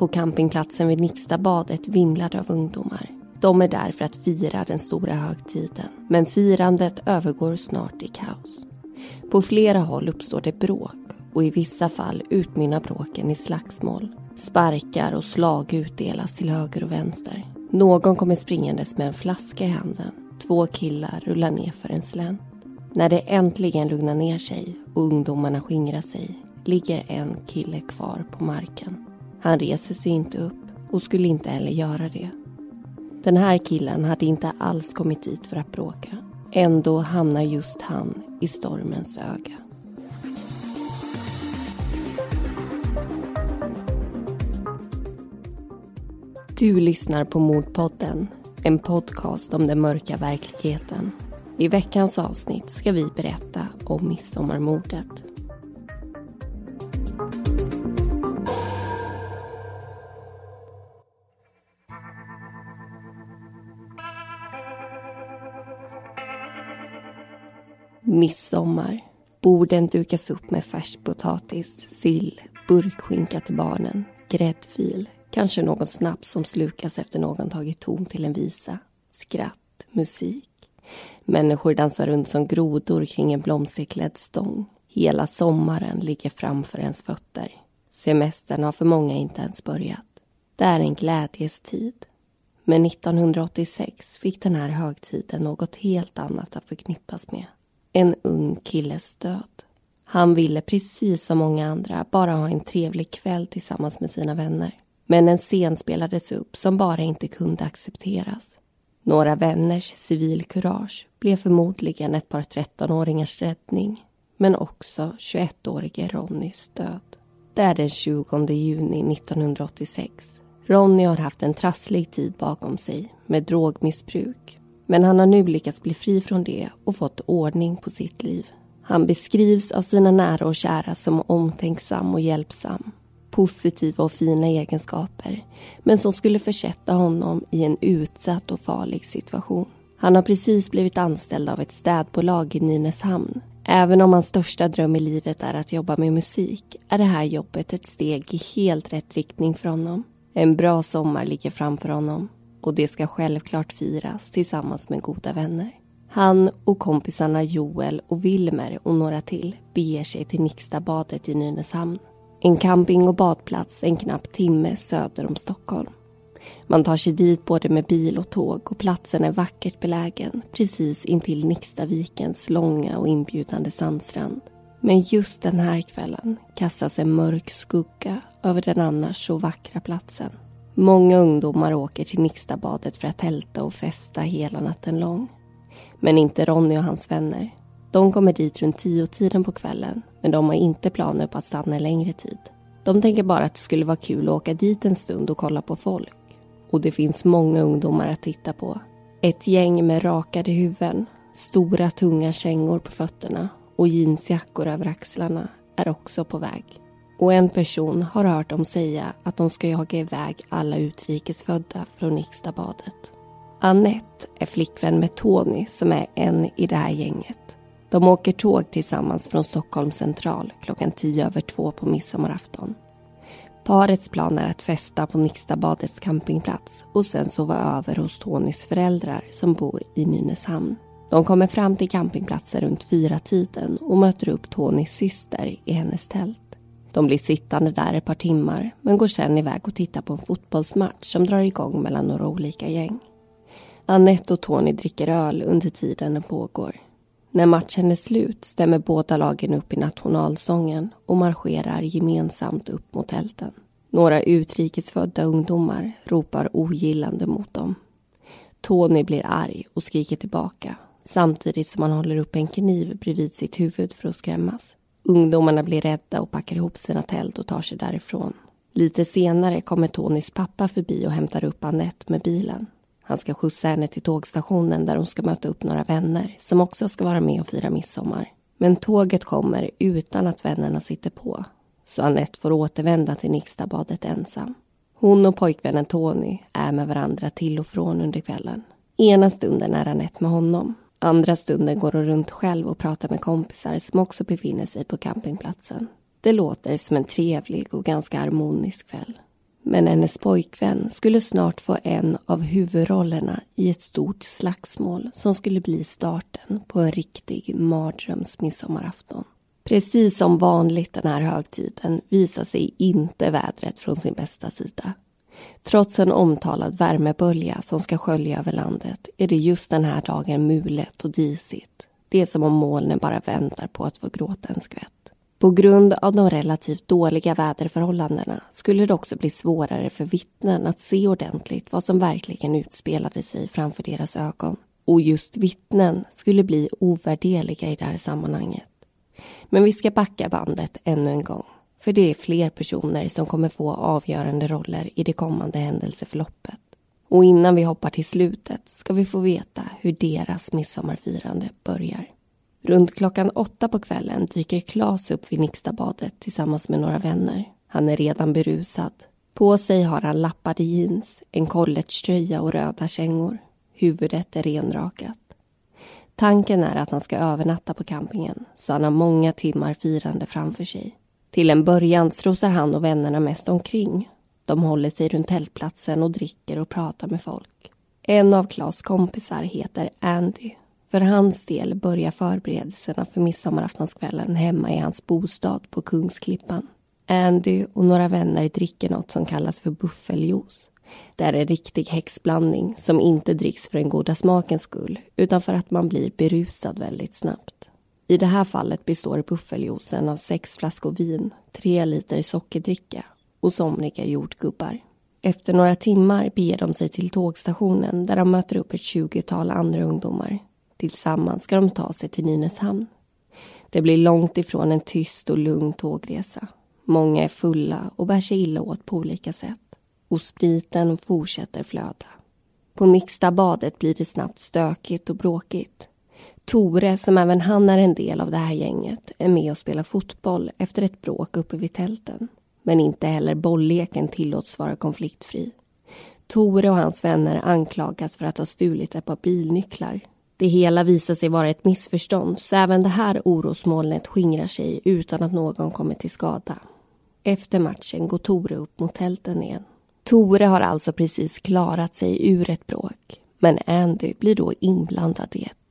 På campingplatsen vid Nixtabadet vimlar det av ungdomar. De är där för att fira den stora högtiden. Men firandet övergår snart i kaos. På flera håll uppstår det bråk och i vissa fall utmynnar bråken i slagsmål. Sparkar och slag utdelas till höger och vänster. Någon kommer springandes med en flaska i handen. Två killar rullar ner för en slänt. När det äntligen lugnar ner sig och ungdomarna skingrar sig ligger en kille kvar på marken. Han reser sig inte upp och skulle inte heller göra det. Den här killen hade inte alls kommit dit för att bråka. Ändå hamnar just han i stormens öga. Du lyssnar på Mordpodden, en podcast om den mörka verkligheten. I veckans avsnitt ska vi berätta om midsommarmordet. Midsommar. Borden dukas upp med färskpotatis, sill, burkskinka till barnen, gräddfil, kanske någon snaps som slukas efter någon tagit ton till en visa, skratt, musik. Människor dansar runt som grodor kring en blomsterklädd stång. Hela sommaren ligger framför ens fötter. Semestern har för många inte ens börjat. Det är en glädjes tid. Men 1986 fick den här högtiden något helt annat att förknippas med en ung killes död. Han ville precis som många andra bara ha en trevlig kväll tillsammans med sina vänner. Men en scen spelades upp som bara inte kunde accepteras. Några vänners civilkurage blev förmodligen ett par 13-åringars räddning men också 21-årige Ronnys död. Det är den 20 juni 1986. Ronny har haft en trasslig tid bakom sig med drogmissbruk men han har nu lyckats bli fri från det och fått ordning på sitt liv. Han beskrivs av sina nära och kära som omtänksam och hjälpsam. Positiva och fina egenskaper, men som skulle försätta honom i en utsatt och farlig situation. Han har precis blivit anställd av ett städbolag i Nynäshamn. Även om hans största dröm i livet är att jobba med musik är det här jobbet ett steg i helt rätt riktning för honom. En bra sommar ligger framför honom och det ska självklart firas tillsammans med goda vänner. Han och kompisarna Joel och Wilmer och några till beger sig till Nixtabadet i Nynäshamn. En camping och badplats en knapp timme söder om Stockholm. Man tar sig dit både med bil och tåg och platsen är vackert belägen precis intill Nixtavikens långa och inbjudande sandstrand. Men just den här kvällen kastas en mörk skugga över den annars så vackra platsen. Många ungdomar åker till Nixtabadet för att tälta och festa hela natten lång. Men inte Ronny och hans vänner. De kommer dit runt tio tiden på kvällen men de har inte planer på att stanna längre tid. De tänker bara att det skulle vara kul att åka dit en stund och kolla på folk. Och det finns många ungdomar att titta på. Ett gäng med rakade huvuden, stora tunga kängor på fötterna och jeansjackor över axlarna är också på väg. Och en person har hört dem säga att de ska jaga iväg alla utrikesfödda från Nixtabadet. Annette är flickvän med Tony som är en i det här gänget. De åker tåg tillsammans från Stockholms central klockan tio över två på midsommarafton. Parets plan är att festa på Nixtabadets campingplats och sen sova över hos Tonys föräldrar som bor i Nynäshamn. De kommer fram till campingplatsen runt fyra tiden och möter upp Tonys syster i hennes tält. De blir sittande där ett par timmar men går sen iväg och tittar på en fotbollsmatch som drar igång mellan några olika gäng. Annette och Tony dricker öl under tiden den pågår. När matchen är slut stämmer båda lagen upp i nationalsången och marscherar gemensamt upp mot tälten. Några utrikesfödda ungdomar ropar ogillande mot dem. Tony blir arg och skriker tillbaka samtidigt som han håller upp en kniv bredvid sitt huvud för att skrämmas. Ungdomarna blir rädda och packar ihop sina tält och tar sig därifrån. Lite senare kommer Tonys pappa förbi och hämtar upp Annette med bilen. Han ska skjutsa henne till tågstationen där hon ska möta upp några vänner som också ska vara med och fira midsommar. Men tåget kommer utan att vännerna sitter på så Annette får återvända till Nixtabadet ensam. Hon och pojkvännen Tony är med varandra till och från under kvällen. Ena stunden är Annette med honom. Andra stunden går hon runt själv och pratar med kompisar som också befinner sig på campingplatsen. Det låter som en trevlig och ganska harmonisk kväll. Men hennes pojkvän skulle snart få en av huvudrollerna i ett stort slagsmål som skulle bli starten på en riktig mardrömsmidsommarafton. Precis som vanligt den här högtiden visar sig inte vädret från sin bästa sida. Trots en omtalad värmebölja som ska skölja över landet är det just den här dagen mulet och disigt. Det är som om molnen bara väntar på att få gråta en skvätt. På grund av de relativt dåliga väderförhållandena skulle det också bli svårare för vittnen att se ordentligt vad som verkligen utspelade sig framför deras ögon. Och just vittnen skulle bli ovärderliga i det här sammanhanget. Men vi ska backa bandet ännu en gång. För det är fler personer som kommer få avgörande roller i det kommande händelseförloppet. Och innan vi hoppar till slutet ska vi få veta hur deras midsommarfirande börjar. Runt klockan åtta på kvällen dyker Klas upp vid Nixtabadet tillsammans med några vänner. Han är redan berusad. På sig har han lappade jeans, en collegetröja och röda kängor. Huvudet är renrakat. Tanken är att han ska övernatta på campingen så han har många timmar firande framför sig. Till en början strosar han och vännerna mest omkring. De håller sig runt tältplatsen och dricker och pratar med folk. En av Klas kompisar heter Andy för hans del börjar förberedelserna för midsommaraftonskvällen hemma i hans bostad på Kungsklippan. Andy och några vänner dricker något som kallas för buffeljuice. Det är en riktig häxblandning som inte dricks för den goda smakens skull utan för att man blir berusad väldigt snabbt. I det här fallet består buffeljuicen av sex flaskor vin, tre liter sockerdricka och somriga jordgubbar. Efter några timmar beger de sig till tågstationen där de möter upp ett tjugotal andra ungdomar Tillsammans ska de ta sig till Nynäshamn. Det blir långt ifrån en tyst och lugn tågresa. Många är fulla och bär sig illa åt på olika sätt. Och spriten fortsätter flöda. På Nixtabadet blir det snabbt stökigt och bråkigt. Tore, som även han är en del av det här gänget, är med och spelar fotboll efter ett bråk uppe vid tälten. Men inte heller bollleken tillåts vara konfliktfri. Tore och hans vänner anklagas för att ha stulit ett par bilnycklar det hela visar sig vara ett missförstånd så även det här orosmolnet skingrar sig utan att någon kommer till skada. Efter matchen går Tore upp mot tälten igen. Tore har alltså precis klarat sig ur ett bråk men Andy blir då inblandad i ett.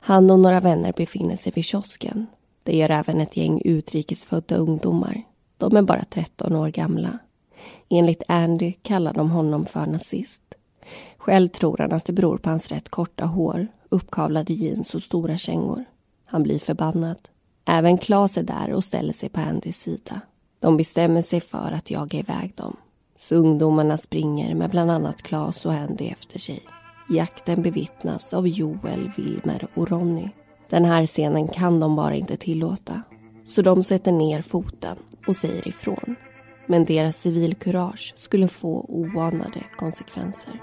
Han och några vänner befinner sig vid kiosken. Det gör även ett gäng utrikesfödda ungdomar. De är bara 13 år gamla. Enligt Andy kallar de honom för nazist. Själv tror han att det beror på hans rätt korta hår uppkavlade jeans och stora kängor. Han blir förbannad. Även Klas är där och ställer sig på Andys sida. De bestämmer sig för att jaga iväg dem. Så ungdomarna springer med bland annat Klas och Andy efter sig. Jakten bevittnas av Joel, Wilmer och Ronny. Den här scenen kan de bara inte tillåta. Så de sätter ner foten och säger ifrån. Men deras civilkurage skulle få oanade konsekvenser.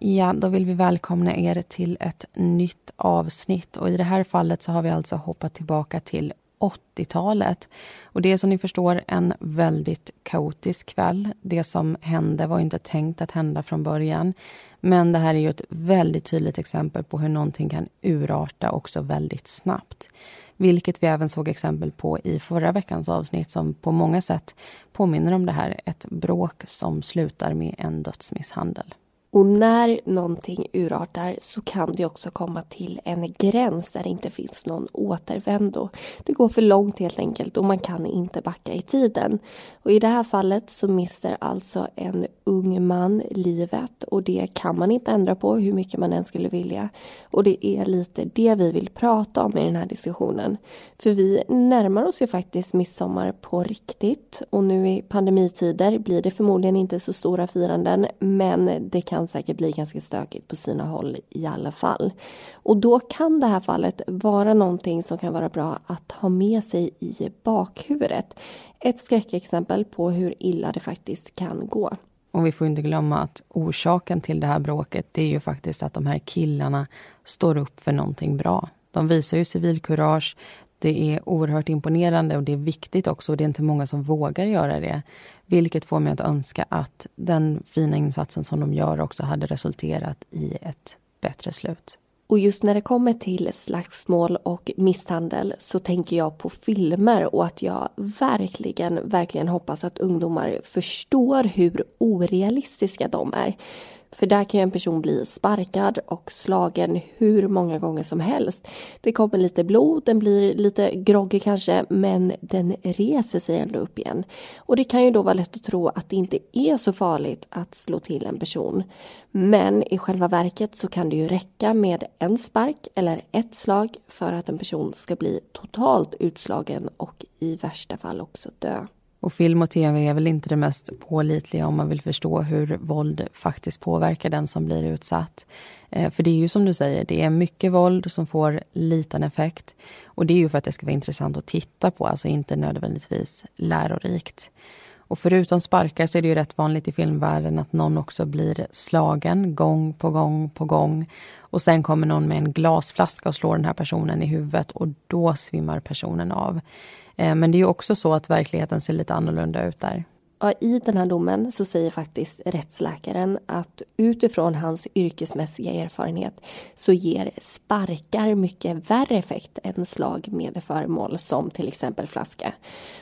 Ja, då vill vi välkomna er till ett nytt avsnitt. Och I det här fallet så har vi alltså hoppat tillbaka till 80-talet. Och det är som ni förstår en väldigt kaotisk kväll. Det som hände var inte tänkt att hända från början. Men det här är ju ett väldigt tydligt exempel på hur någonting kan urarta också väldigt snabbt. Vilket vi även såg exempel på i förra veckans avsnitt som på många sätt påminner om det här. Ett bråk som slutar med en dödsmisshandel. Och när någonting urartar så kan det också komma till en gräns där det inte finns någon återvändo. Det går för långt helt enkelt och man kan inte backa i tiden. Och i det här fallet så mister alltså en ung man livet och det kan man inte ändra på hur mycket man än skulle vilja. Och det är lite det vi vill prata om i den här diskussionen. För vi närmar oss ju faktiskt midsommar på riktigt och nu i pandemitider blir det förmodligen inte så stora firanden men det kan kan säkert bli ganska stökigt på sina håll i alla fall. Och då kan det här fallet vara någonting som kan vara bra att ha med sig i bakhuvudet. Ett skräckexempel på hur illa det faktiskt kan gå. Och vi får inte glömma att orsaken till det här bråket det är ju faktiskt att de här killarna står upp för någonting bra. De visar ju civilkurage, det är oerhört imponerande och det är viktigt också. Och det är inte många som vågar göra det. Vilket får mig att önska att den fina insatsen som de gör också hade resulterat i ett bättre slut. Och just när det kommer till slagsmål och misshandel så tänker jag på filmer och att jag verkligen, verkligen hoppas att ungdomar förstår hur orealistiska de är. För där kan ju en person bli sparkad och slagen hur många gånger som helst. Det kommer lite blod, den blir lite groggy kanske, men den reser sig ändå upp igen. Och det kan ju då vara lätt att tro att det inte är så farligt att slå till en person. Men i själva verket så kan det ju räcka med en spark eller ett slag för att en person ska bli totalt utslagen och i värsta fall också dö. Och film och tv är väl inte det mest pålitliga om man vill förstå hur våld faktiskt påverkar den som blir utsatt. Eh, för det är ju som du säger, det är mycket våld som får liten effekt. Och det är ju för att det ska vara intressant att titta på, alltså inte nödvändigtvis lärorikt. Och förutom sparkar så är det ju rätt vanligt i filmvärlden att någon också blir slagen gång på gång på gång. Och sen kommer någon med en glasflaska och slår den här personen i huvudet och då svimmar personen av. Eh, men det är ju också så att verkligheten ser lite annorlunda ut där. Ja, I den här domen så säger faktiskt rättsläkaren att utifrån hans yrkesmässiga erfarenhet så ger sparkar mycket värre effekt än slag med föremål som till exempel flaska.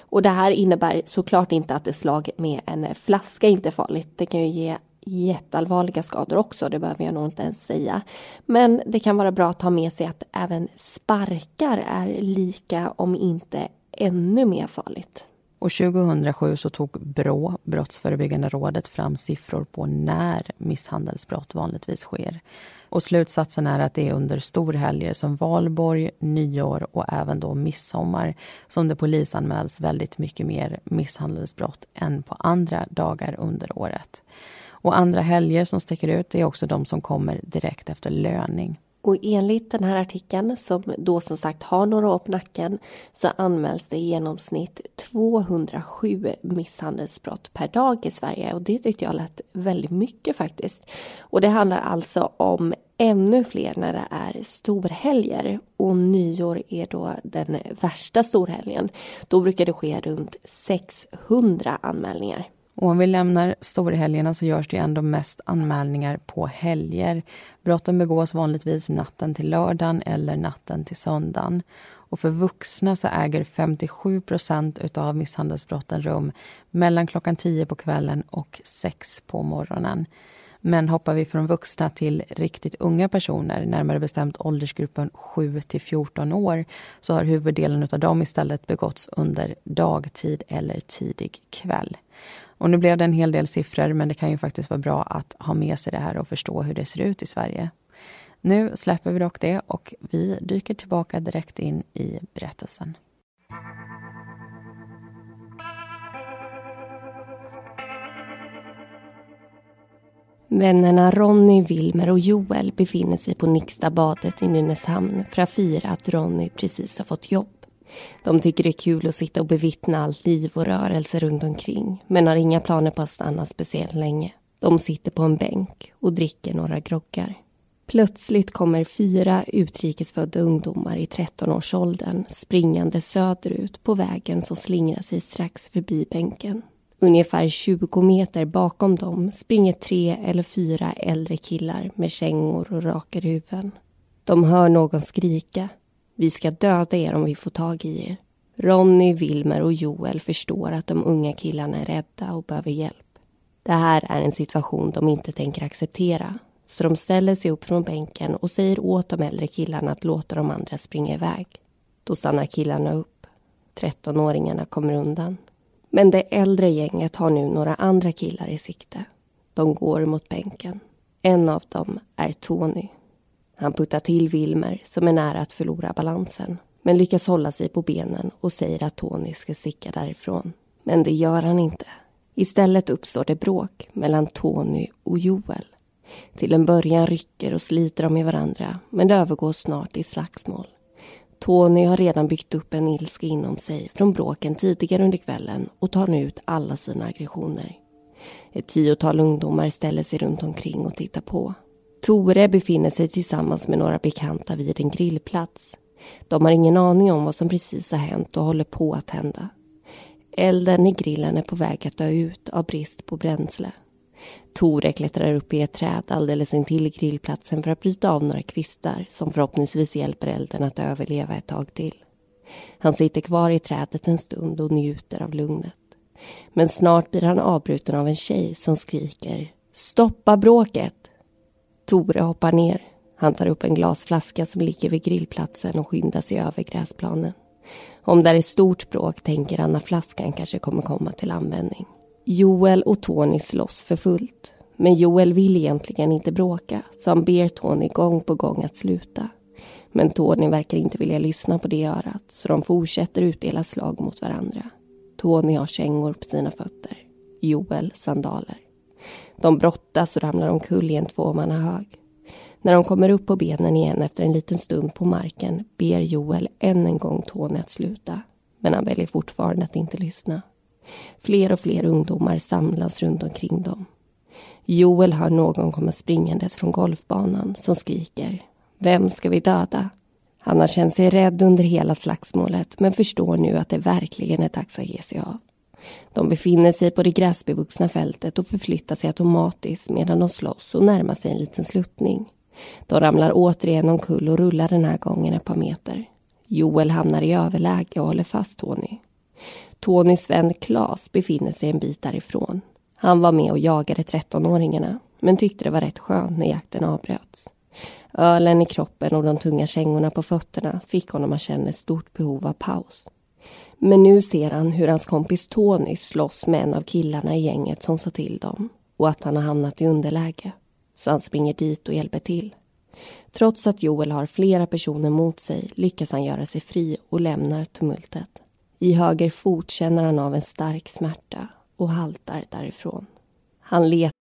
Och det här innebär såklart inte att ett slag med en flaska inte är farligt. Det kan ju ge jätteallvarliga skador också, det behöver jag nog inte ens säga. Men det kan vara bra att ha med sig att även sparkar är lika, om inte ännu mer farligt. Och 2007 så tog Brå, Brottsförebyggande rådet, fram siffror på när misshandelsbrott vanligtvis sker. Och slutsatsen är att det är under storhelger som valborg, nyår och även då midsommar som det polisanmäls väldigt mycket mer misshandelsbrott än på andra dagar under året. Och andra helger som sticker ut är också de som kommer direkt efter löning. Och enligt den här artikeln, som då som sagt har några år på nacken, så anmäls det i genomsnitt 207 misshandelsbrott per dag i Sverige. Och det tyckte jag lät väldigt mycket faktiskt. Och det handlar alltså om ännu fler när det är storhelger. Och nyår är då den värsta storhelgen. Då brukar det ske runt 600 anmälningar. Och om vi lämnar storhelgerna så görs det ändå mest anmälningar på helger. Brotten begås vanligtvis natten till lördagen eller natten till söndagen. Och för vuxna så äger 57 procent av misshandelsbrotten rum mellan klockan 10 på kvällen och 6 på morgonen. Men hoppar vi från vuxna till riktigt unga personer, närmare bestämt åldersgruppen 7 till 14 år, så har huvuddelen av dem istället begåtts under dagtid eller tidig kväll. Och nu blev det en hel del siffror, men det kan ju faktiskt vara bra att ha med sig det här och förstå hur det ser ut i Sverige. Nu släpper vi dock det och vi dyker tillbaka direkt in i berättelsen. Vännerna Ronny, Wilmer och Joel befinner sig på Nixtabadet i Nynäshamn för att fira att Ronny precis har fått jobb. De tycker det är kul att sitta och bevittna allt liv och rörelse runt omkring men har inga planer på att stanna speciellt länge. De sitter på en bänk och dricker några groggar. Plötsligt kommer fyra utrikesfödda ungdomar i 13-årsåldern springande söderut på vägen som slingrar sig strax förbi bänken. Ungefär 20 meter bakom dem springer tre eller fyra äldre killar med kängor och rakar huvuden. De hör någon skrika vi ska döda er om vi får tag i er. Ronny, Wilmer och Joel förstår att de unga killarna är rädda och behöver hjälp. Det här är en situation de inte tänker acceptera så de ställer sig upp från bänken och säger åt de äldre killarna att låta de andra springa iväg. Då stannar killarna upp. 13-åringarna kommer undan. Men det äldre gänget har nu några andra killar i sikte. De går mot bänken. En av dem är Tony. Han puttar till Wilmer som är nära att förlora balansen men lyckas hålla sig på benen och säger att Tony ska sticka därifrån. Men det gör han inte. Istället uppstår det bråk mellan Tony och Joel. Till en början rycker och sliter de i varandra men det övergår snart i slagsmål. Tony har redan byggt upp en ilska inom sig från bråken tidigare under kvällen och tar nu ut alla sina aggressioner. Ett tiotal ungdomar ställer sig runt omkring och tittar på. Tore befinner sig tillsammans med några bekanta vid en grillplats. De har ingen aning om vad som precis har hänt och håller på att hända. Elden i grillen är på väg att dö ut av brist på bränsle. Tore klättrar upp i ett träd alldeles intill grillplatsen för att bryta av några kvistar som förhoppningsvis hjälper elden att överleva ett tag till. Han sitter kvar i trädet en stund och njuter av lugnet. Men snart blir han avbruten av en tjej som skriker Stoppa bråket! Tore hoppar ner. Han tar upp en glasflaska som ligger vid grillplatsen och skyndar sig över gräsplanen. Om det är stort bråk tänker han att flaskan kanske kommer komma till användning. Joel och Tony slåss för fullt. Men Joel vill egentligen inte bråka så han ber Tony gång på gång att sluta. Men Tony verkar inte vilja lyssna på det örat så de fortsätter utdela slag mot varandra. Tony har kängor på sina fötter. Joel sandaler. De brottas och ramlar omkull i en tvåmannahög. När de kommer upp på benen igen efter en liten stund på marken ber Joel än en gång Tony att sluta. Men han väljer fortfarande att inte lyssna. Fler och fler ungdomar samlas runt omkring dem. Joel hör någon komma springandes från golfbanan som skriker Vem ska vi döda? Han har känt sig rädd under hela slagsmålet men förstår nu att det verkligen är dags att ge sig av. De befinner sig på det gräsbevuxna fältet och förflyttar sig automatiskt medan de slåss och närmar sig en liten sluttning. De ramlar återigen omkull och rullar den här gången ett par meter. Joel hamnar i överläge och håller fast Tony. Tonys vän Klas befinner sig en bit därifrån. Han var med och jagade 13-åringarna men tyckte det var rätt skönt när jakten avbröts. Ölen i kroppen och de tunga kängorna på fötterna fick honom att känna ett stort behov av paus. Men nu ser han hur hans kompis Tony slåss med en av killarna i gänget som sa till dem och att han har hamnat i underläge. Så han springer dit och hjälper till. Trots att Joel har flera personer mot sig lyckas han göra sig fri och lämnar tumultet. I höger fot känner han av en stark smärta och haltar därifrån. Han letar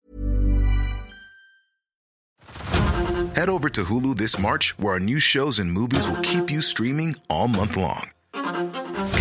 Head over to Hulu this March, where our new shows and movies will keep you streaming all month long.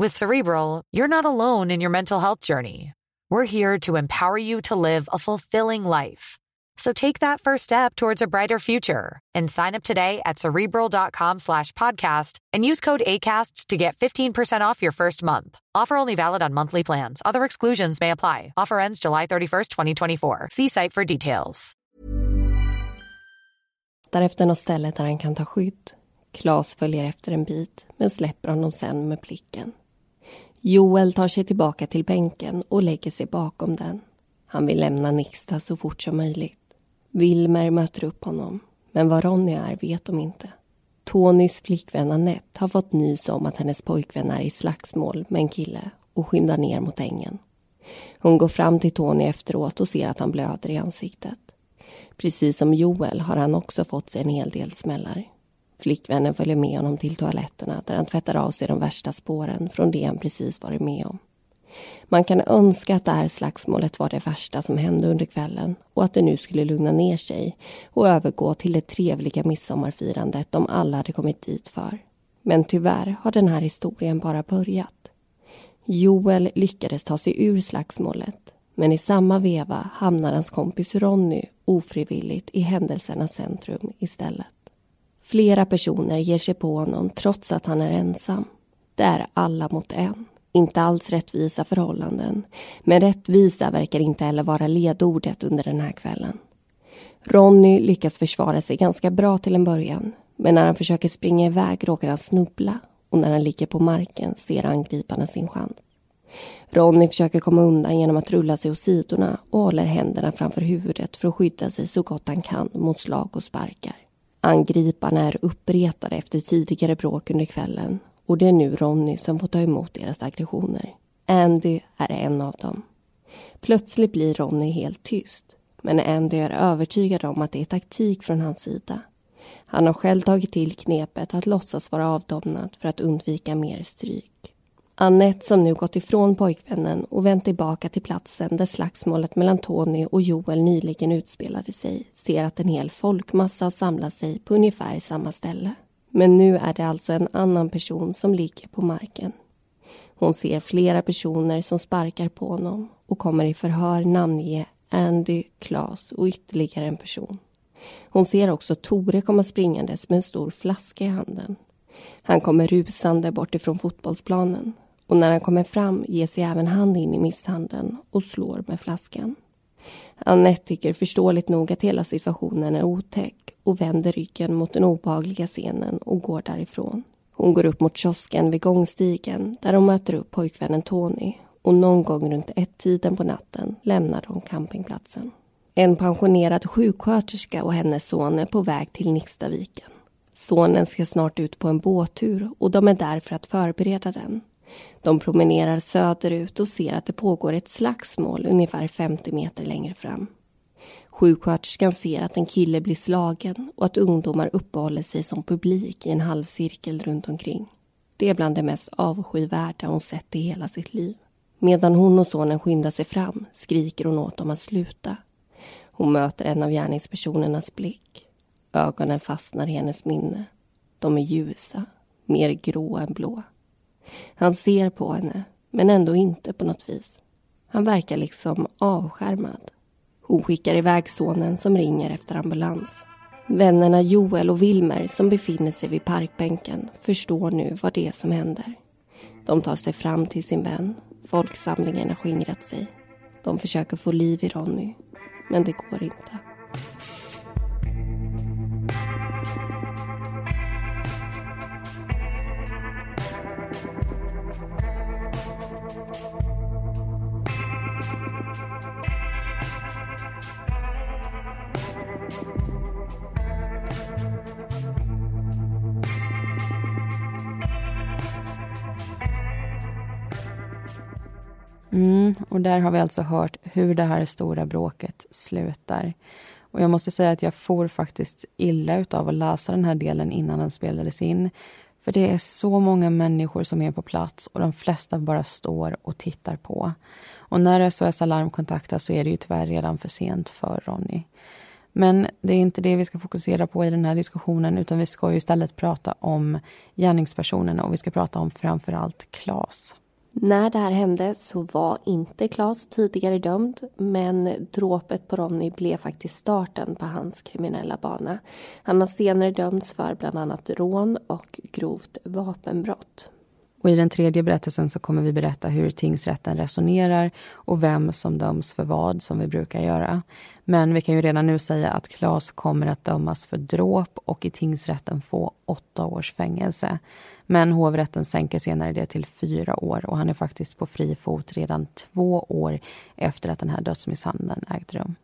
With Cerebral, you're not alone in your mental health journey. We're here to empower you to live a fulfilling life. So take that first step towards a brighter future and sign up today at cerebral.com slash podcast and use code ACasts to get 15% off your first month. Offer only valid on monthly plans. Other exclusions may apply. Offer ends July 31st, 2024. See site for details. Därefter något ställe där han kan ta skydd. Klas följer efter en bit, men släpper honom sen med blicken. Joel tar sig tillbaka till bänken och lägger sig bakom den. Han vill lämna Nixta så fort som möjligt. Wilmer möter upp honom, men var Ronny är vet de inte. Tonys flickvän Annette har fått nys om att hennes pojkvän är i slagsmål med en kille och skyndar ner mot ängen. Hon går fram till Tony efteråt och ser att han blöder i ansiktet. Precis som Joel har han också fått sig en hel del smällar. Flickvännen följer med honom till toaletterna där han tvättar av sig de värsta spåren från det han precis varit med om. Man kan önska att det här slagsmålet var det värsta som hände under kvällen och att det nu skulle lugna ner sig och övergå till det trevliga midsommarfirandet de alla hade kommit dit för. Men tyvärr har den här historien bara börjat. Joel lyckades ta sig ur slagsmålet men i samma veva hamnar hans kompis Ronny ofrivilligt i händelsernas centrum istället. Flera personer ger sig på honom trots att han är ensam. Det är alla mot en. Inte alls rättvisa förhållanden. Men rättvisa verkar inte heller vara ledordet under den här kvällen. Ronny lyckas försvara sig ganska bra till en början. Men när han försöker springa iväg råkar han snubbla och när han ligger på marken ser angriparna sin chans. Ronny försöker komma undan genom att rulla sig åt sidorna och håller händerna framför huvudet för att skydda sig så gott han kan mot slag och sparkar. Angriparna är uppretade efter tidigare bråk under kvällen och det är nu Ronny som får ta emot deras aggressioner. Andy är en av dem. Plötsligt blir Ronny helt tyst men Andy är övertygad om att det är taktik från hans sida. Han har själv tagit till knepet att låtsas vara avdomnad för att undvika mer stryk. Annette som nu gått ifrån pojkvännen och vänt tillbaka till platsen där slagsmålet mellan Tony och Joel nyligen utspelade sig ser att en hel folkmassa har samlat sig på ungefär samma ställe. Men nu är det alltså en annan person som ligger på marken. Hon ser flera personer som sparkar på honom och kommer i förhör namnge Andy, Klas och ytterligare en person. Hon ser också Tore komma springandes med en stor flaska i handen. Han kommer rusande bort ifrån fotbollsplanen och när han kommer fram ger sig även han in i misshandeln och slår med flaskan. Annette tycker förståeligt nog att hela situationen är otäck och vänder ryggen mot den obehagliga scenen och går därifrån. Hon går upp mot kiosken vid gångstigen där hon möter upp pojkvännen Tony och någon gång runt ett-tiden på natten lämnar de campingplatsen. En pensionerad sjuksköterska och hennes son är på väg till Nixtaviken. Sonen ska snart ut på en båttur och de är där för att förbereda den. De promenerar söderut och ser att det pågår ett slagsmål ungefär 50 meter längre fram. Sjuksköterskan ser att en kille blir slagen och att ungdomar uppehåller sig som publik i en halvcirkel runt omkring. Det är bland det mest avskyvärda hon sett i hela sitt liv. Medan hon och sonen skyndar sig fram skriker hon åt dem att sluta. Hon möter en av gärningspersonernas blick. Ögonen fastnar i hennes minne. De är ljusa, mer grå än blå. Han ser på henne, men ändå inte på något vis. Han verkar liksom avskärmad. Hon skickar iväg sonen som ringer efter ambulans. Vännerna Joel och Wilmer som befinner sig vid parkbänken förstår nu vad det är som händer. De tar sig fram till sin vän. Folksamlingen har skingrat sig. De försöker få liv i Ronny, men det går inte. Mm, och där har vi alltså hört hur det här stora bråket slutar. Och jag måste säga att jag får faktiskt illa utav att läsa den här delen innan den spelades in. För det är så många människor som är på plats och de flesta bara står och tittar på. Och när SOS Alarm kontaktas så är det ju tyvärr redan för sent för Ronny. Men det är inte det vi ska fokusera på i den här diskussionen utan vi ska istället prata om gärningspersonerna och vi ska prata om framförallt Klas. När det här hände så var inte Claes tidigare dömd men dråpet på Ronny blev faktiskt starten på hans kriminella bana. Han har senare dömts för bland annat rån och grovt vapenbrott. Och I den tredje berättelsen så kommer vi berätta hur tingsrätten resonerar och vem som döms för vad, som vi brukar göra. Men vi kan ju redan nu säga att Claes kommer att dömas för dråp och i tingsrätten få åtta års fängelse. Men hovrätten sänker senare det till fyra år och han är faktiskt på fri fot redan två år efter att den här dödsmisshandeln ägt rum.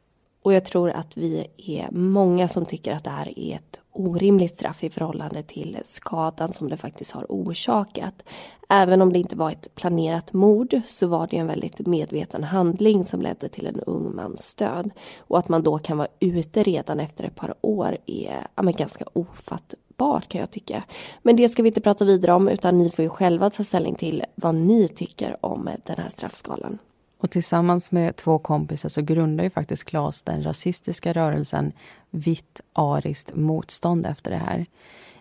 Och jag tror att vi är många som tycker att det här är ett orimligt straff i förhållande till skadan som det faktiskt har orsakat. Även om det inte var ett planerat mord så var det en väldigt medveten handling som ledde till en ung mans död. Och att man då kan vara ute redan efter ett par år är ja, ganska ofattbart kan jag tycka. Men det ska vi inte prata vidare om utan ni får ju själva ta ställning till vad ni tycker om den här straffskalan. Och tillsammans med två kompisar så grundar ju faktiskt Klas den rasistiska rörelsen Vitt ariskt motstånd efter det här.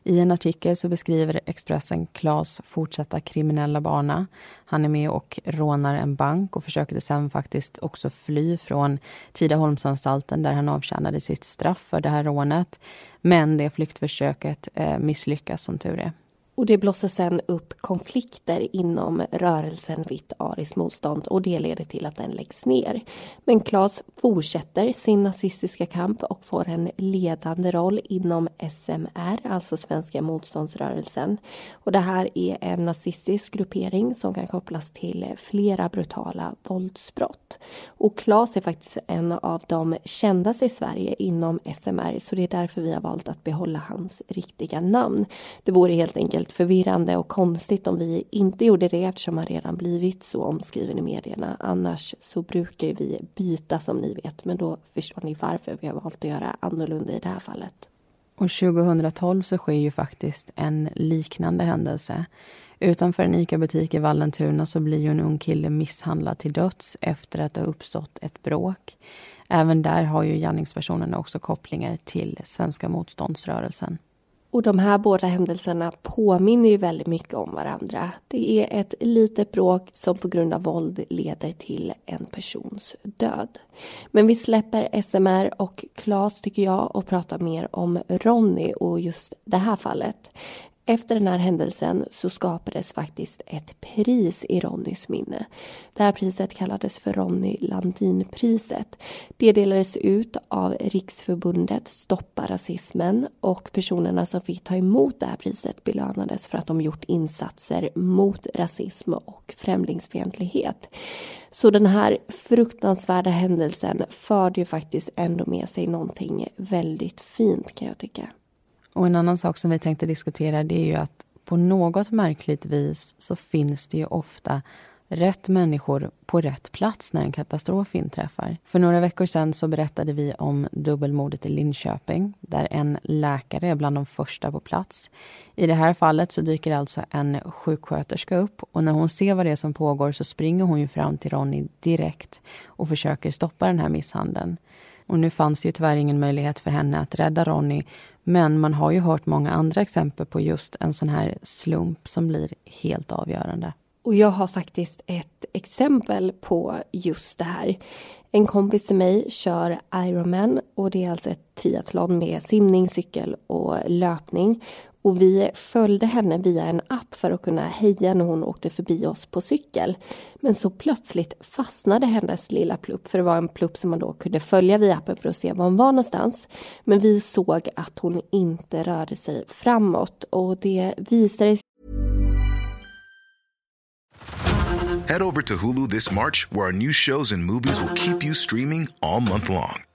I en artikel så beskriver Expressen Klas fortsatta kriminella bana. Han är med och rånar en bank och försökte sen faktiskt också fly från Tidaholmsanstalten där han avtjänade sitt straff för det här rånet. Men det flyktförsöket eh, misslyckas som tur är. Och det blossar sen upp konflikter inom rörelsen Vitt ariskt motstånd och det leder till att den läggs ner. Men Claes fortsätter sin nazistiska kamp och får en ledande roll inom SMR, alltså Svenska motståndsrörelsen. Och det här är en nazistisk gruppering som kan kopplas till flera brutala våldsbrott. Och Claes är faktiskt en av de kändaste i Sverige inom SMR så det är därför vi har valt att behålla hans riktiga namn. Det vore helt enkelt helt förvirrande och konstigt om vi inte gjorde det eftersom han redan blivit så omskriven i medierna. Annars så brukar vi byta som ni vet men då förstår ni varför vi har valt att göra annorlunda i det här fallet. Och 2012 så sker ju faktiskt en liknande händelse. Utanför en ICA-butik i Vallentuna så blir ju en ung kille misshandlad till döds efter att det har uppstått ett bråk. Även där har ju gärningspersonerna också kopplingar till svenska motståndsrörelsen. Och de här båda händelserna påminner ju väldigt mycket om varandra. Det är ett litet bråk som på grund av våld leder till en persons död. Men vi släpper SMR och Klas tycker jag och pratar mer om Ronny och just det här fallet. Efter den här händelsen så skapades faktiskt ett pris i Ronnys minne. Det här priset kallades för Ronny Landinpriset. Det delades ut av Riksförbundet Stoppa rasismen och personerna som fick ta emot det här priset belönades för att de gjort insatser mot rasism och främlingsfientlighet. Så den här fruktansvärda händelsen förde ju faktiskt ändå med sig någonting väldigt fint kan jag tycka. Och en annan sak som vi tänkte diskutera det är ju att på något märkligt vis så finns det ju ofta rätt människor på rätt plats när en katastrof inträffar. För några veckor sedan så berättade vi om dubbelmordet i Linköping där en läkare är bland de första på plats. I det här fallet så dyker alltså en sjuksköterska upp och när hon ser vad det är som pågår så springer hon ju fram till Ronny direkt och försöker stoppa den här misshandeln. Och nu fanns det ju tyvärr ingen möjlighet för henne att rädda Ronny men man har ju hört många andra exempel på just en sån här slump som blir helt avgörande. Och jag har faktiskt ett exempel på just det här. En kompis till mig kör Ironman och det är alltså ett triathlon med simning, cykel och löpning. Och vi följde henne via en app för att kunna heja när hon åkte förbi oss på cykel. Men så plötsligt fastnade hennes lilla plupp, för det var en plupp som man då kunde följa via appen för att se var hon var någonstans. Men vi såg att hon inte rörde sig framåt och det visade sig Head over to Hulu this March, where our new shows and movies will keep you streaming all month long.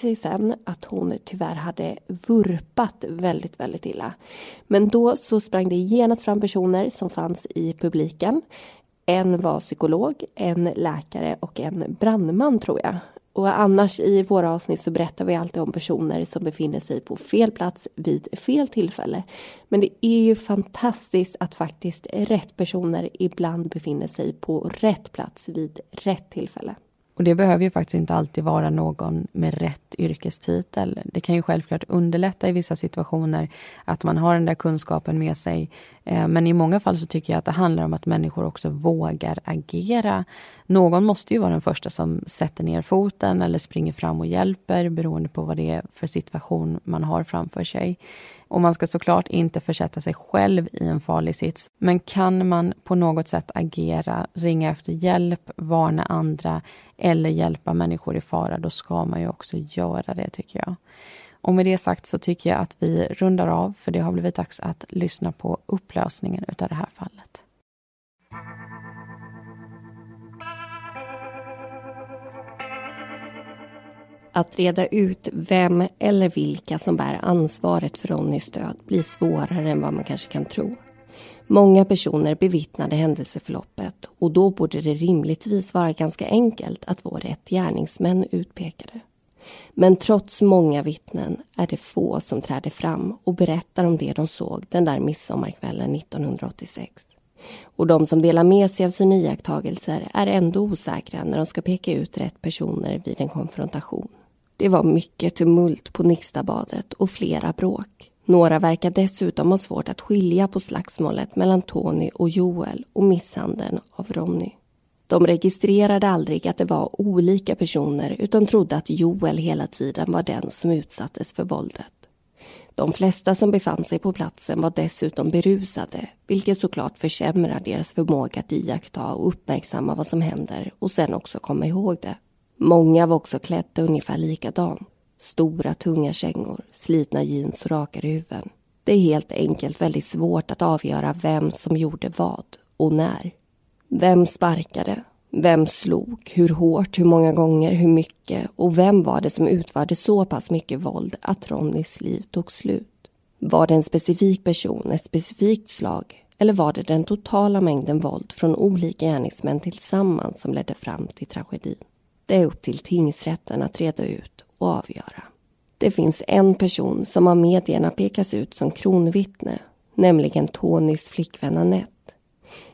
Sig sen att hon tyvärr hade vurpat väldigt, väldigt illa. Men då så sprang det genast fram personer som fanns i publiken. En var psykolog, en läkare och en brandman tror jag. Och annars i våra avsnitt så berättar vi alltid om personer som befinner sig på fel plats vid fel tillfälle. Men det är ju fantastiskt att faktiskt rätt personer ibland befinner sig på rätt plats vid rätt tillfälle. Och det behöver ju faktiskt inte alltid vara någon med rätt yrkestitel. Det kan ju självklart underlätta i vissa situationer att man har den där kunskapen med sig. Eh, men i många fall så tycker jag att det handlar om att människor också vågar agera. Någon måste ju vara den första som sätter ner foten eller springer fram och hjälper beroende på vad det är för situation man har framför sig. Och man ska såklart inte försätta sig själv i en farlig sits. Men kan man på något sätt agera, ringa efter hjälp, varna andra eller hjälpa människor i fara, då ska man ju också göra det tycker jag. Och med det sagt så tycker jag att vi rundar av för det har blivit dags att lyssna på upplösningen utav det här fallet. Att reda ut vem eller vilka som bär ansvaret för Ronnys död blir svårare än vad man kanske kan tro. Många personer bevittnade händelseförloppet och då borde det rimligtvis vara ganska enkelt att få rätt gärningsmän utpekade. Men trots många vittnen är det få som träder fram och berättar om det de såg den där midsommarkvällen 1986. Och de som delar med sig av sina iakttagelser är ändå osäkra när de ska peka ut rätt personer vid en konfrontation. Det var mycket tumult på Nixtabadet och flera bråk. Några verkar dessutom ha svårt att skilja på slagsmålet mellan Tony och Joel och misshandeln av Ronny. De registrerade aldrig att det var olika personer utan trodde att Joel hela tiden var den som utsattes för våldet. De flesta som befann sig på platsen var dessutom berusade vilket såklart försämrar deras förmåga att iaktta och uppmärksamma vad som händer och sen också komma ihåg det. Många var också klädda ungefär likadant. Stora tunga kängor, slitna jeans och rakade huvuden. Det är helt enkelt väldigt svårt att avgöra vem som gjorde vad och när. Vem sparkade? Vem slog? Hur hårt? Hur många gånger? Hur mycket? Och vem var det som utförde så pass mycket våld att Ronnys liv tog slut? Var det en specifik person, ett specifikt slag? Eller var det den totala mängden våld från olika gärningsmän tillsammans som ledde fram till tragedin? Det är upp till tingsrätten att reda ut och avgöra. Det finns en person som av medierna pekas ut som kronvittne, nämligen Tonys flickvän Annette.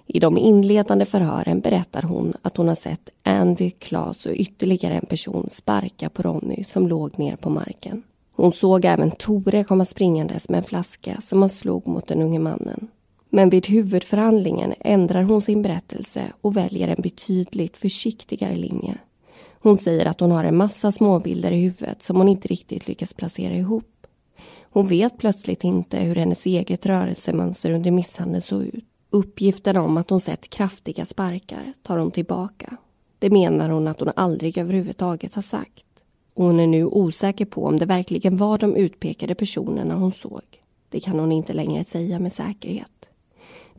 I de inledande förhören berättar hon att hon har sett Andy, Klas och ytterligare en person sparka på Ronny som låg ner på marken. Hon såg även Tore komma springandes med en flaska som han slog mot den unge mannen. Men vid huvudförhandlingen ändrar hon sin berättelse och väljer en betydligt försiktigare linje. Hon säger att hon har en massa småbilder i huvudet som hon inte riktigt lyckas placera ihop. Hon vet plötsligt inte hur hennes eget rörelsemönster under misshandeln såg ut. Uppgiften om att hon sett kraftiga sparkar tar hon tillbaka. Det menar hon att hon aldrig överhuvudtaget har sagt. Och hon är nu osäker på om det verkligen var de utpekade personerna hon såg. Det kan hon inte längre säga med säkerhet.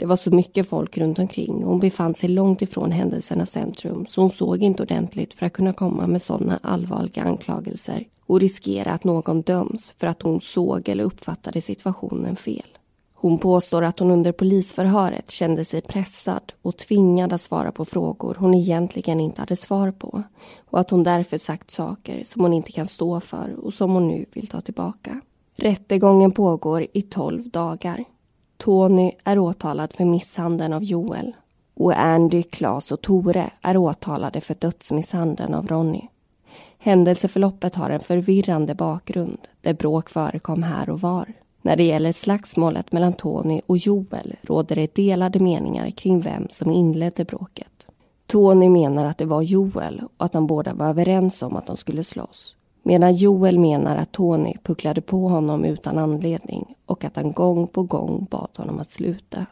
Det var så mycket folk runt omkring och hon befann sig långt ifrån händelsernas centrum så hon såg inte ordentligt för att kunna komma med sådana allvarliga anklagelser och riskera att någon döms för att hon såg eller uppfattade situationen fel. Hon påstår att hon under polisförhöret kände sig pressad och tvingad att svara på frågor hon egentligen inte hade svar på och att hon därför sagt saker som hon inte kan stå för och som hon nu vill ta tillbaka. Rättegången pågår i tolv dagar. Tony är åtalad för misshandeln av Joel och Andy, Klas och Tore är åtalade för dödsmisshandeln av Ronny. Händelseförloppet har en förvirrande bakgrund där bråk förekom här och var. När det gäller slagsmålet mellan Tony och Joel råder det delade meningar kring vem som inledde bråket. Tony menar att det var Joel och att de båda var överens om att de skulle slåss. Medan Joel menar att Tony pucklade på honom utan anledning och att han gång på gång bad honom att sluta.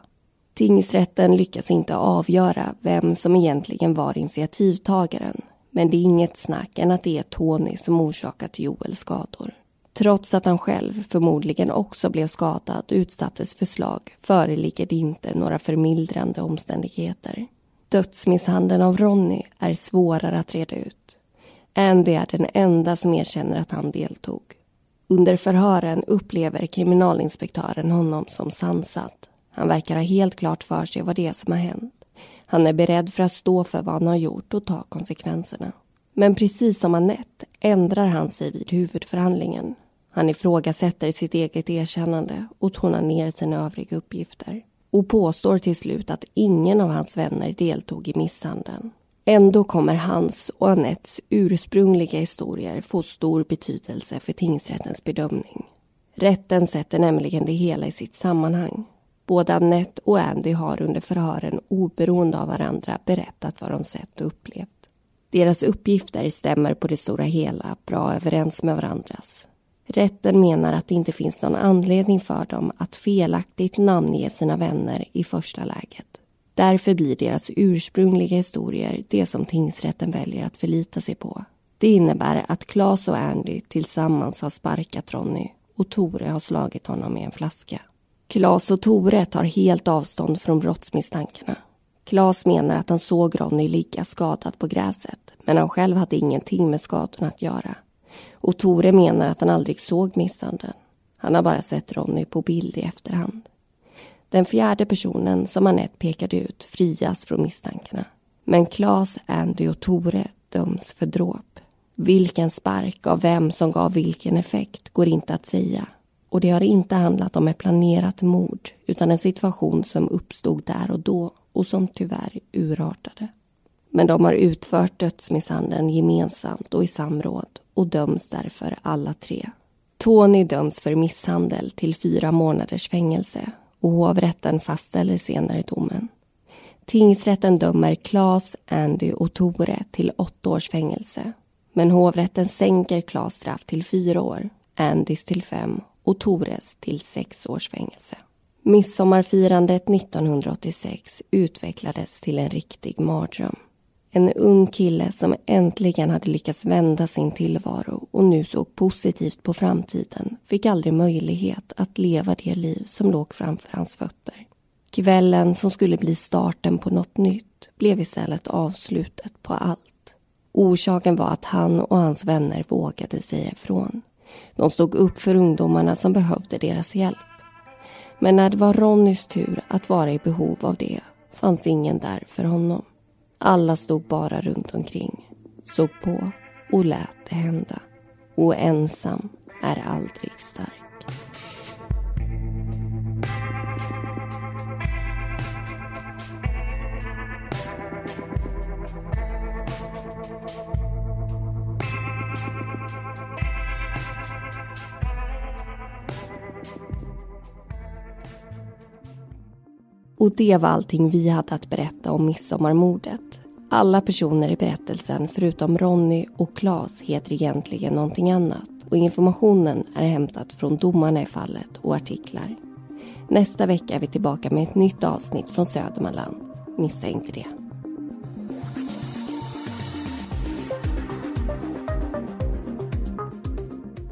Tingsrätten lyckas inte avgöra vem som egentligen var initiativtagaren men det är inget snack än att det är Tony som orsakat Joels skador. Trots att han själv förmodligen också blev skadad och utsattes för slag föreligger det inte några förmildrande omständigheter. Dödsmisshandeln av Ronny är svårare att reda ut. Andy är den enda som erkänner att han deltog. Under förhören upplever kriminalinspektören honom som sansad. Han verkar ha helt klart för sig vad det är som har hänt. Han är beredd för att stå för vad han har gjort och ta konsekvenserna. Men precis som Annette ändrar han sig vid huvudförhandlingen. Han ifrågasätter sitt eget erkännande och tonar ner sina övriga uppgifter och påstår till slut att ingen av hans vänner deltog i misshandeln. Ändå kommer hans och Anettes ursprungliga historier få stor betydelse för tingsrättens bedömning. Rätten sätter nämligen det hela i sitt sammanhang. Både Annette och Andy har under förhören oberoende av varandra berättat vad de sett och upplevt. Deras uppgifter stämmer på det stora hela bra överens med varandras. Rätten menar att det inte finns någon anledning för dem att felaktigt namnge sina vänner i första läget. Därför blir deras ursprungliga historier det som tingsrätten väljer att förlita sig på. Det innebär att Claes och Andy tillsammans har sparkat Ronny och Tore har slagit honom med en flaska. Klas och Tore tar helt avstånd från brottsmisstankarna. Klas menar att han såg Ronny ligga skadad på gräset men han själv hade ingenting med skadorna att göra. Och Tore menar att han aldrig såg misshandeln. Han har bara sett Ronny på bild i efterhand. Den fjärde personen som Anette pekade ut frias från misstankarna. Men Klas, Andy och Tore döms för dråp. Vilken spark av vem som gav vilken effekt går inte att säga. Och det har inte handlat om ett planerat mord utan en situation som uppstod där och då och som tyvärr urartade. Men de har utfört dödsmisshandeln gemensamt och i samråd och döms därför alla tre. Tony döms för misshandel till fyra månaders fängelse och hovrätten fastställer senare domen. Tingsrätten dömer Klas, Andy och Tore till åtta års fängelse. Men hovrätten sänker Klas straff till fyra år, Andys till fem och Tores till sex års fängelse. Midsommarfirandet 1986 utvecklades till en riktig mardröm. En ung kille som äntligen hade lyckats vända sin tillvaro och nu såg positivt på framtiden fick aldrig möjlighet att leva det liv som låg framför hans fötter. Kvällen som skulle bli starten på något nytt blev istället avslutet på allt. Orsaken var att han och hans vänner vågade säga ifrån. De stod upp för ungdomarna som behövde deras hjälp. Men när det var Ronnys tur att vara i behov av det fanns ingen där för honom. Alla stod bara runt omkring, såg på och lät det hända. Och ensam är aldrig stark. Och det var allting vi hade att berätta om midsommarmordet. Alla personer i berättelsen förutom Ronny och Claes heter egentligen någonting annat och informationen är hämtad från domarna i fallet och artiklar. Nästa vecka är vi tillbaka med ett nytt avsnitt från Södermanland. Missa inte det.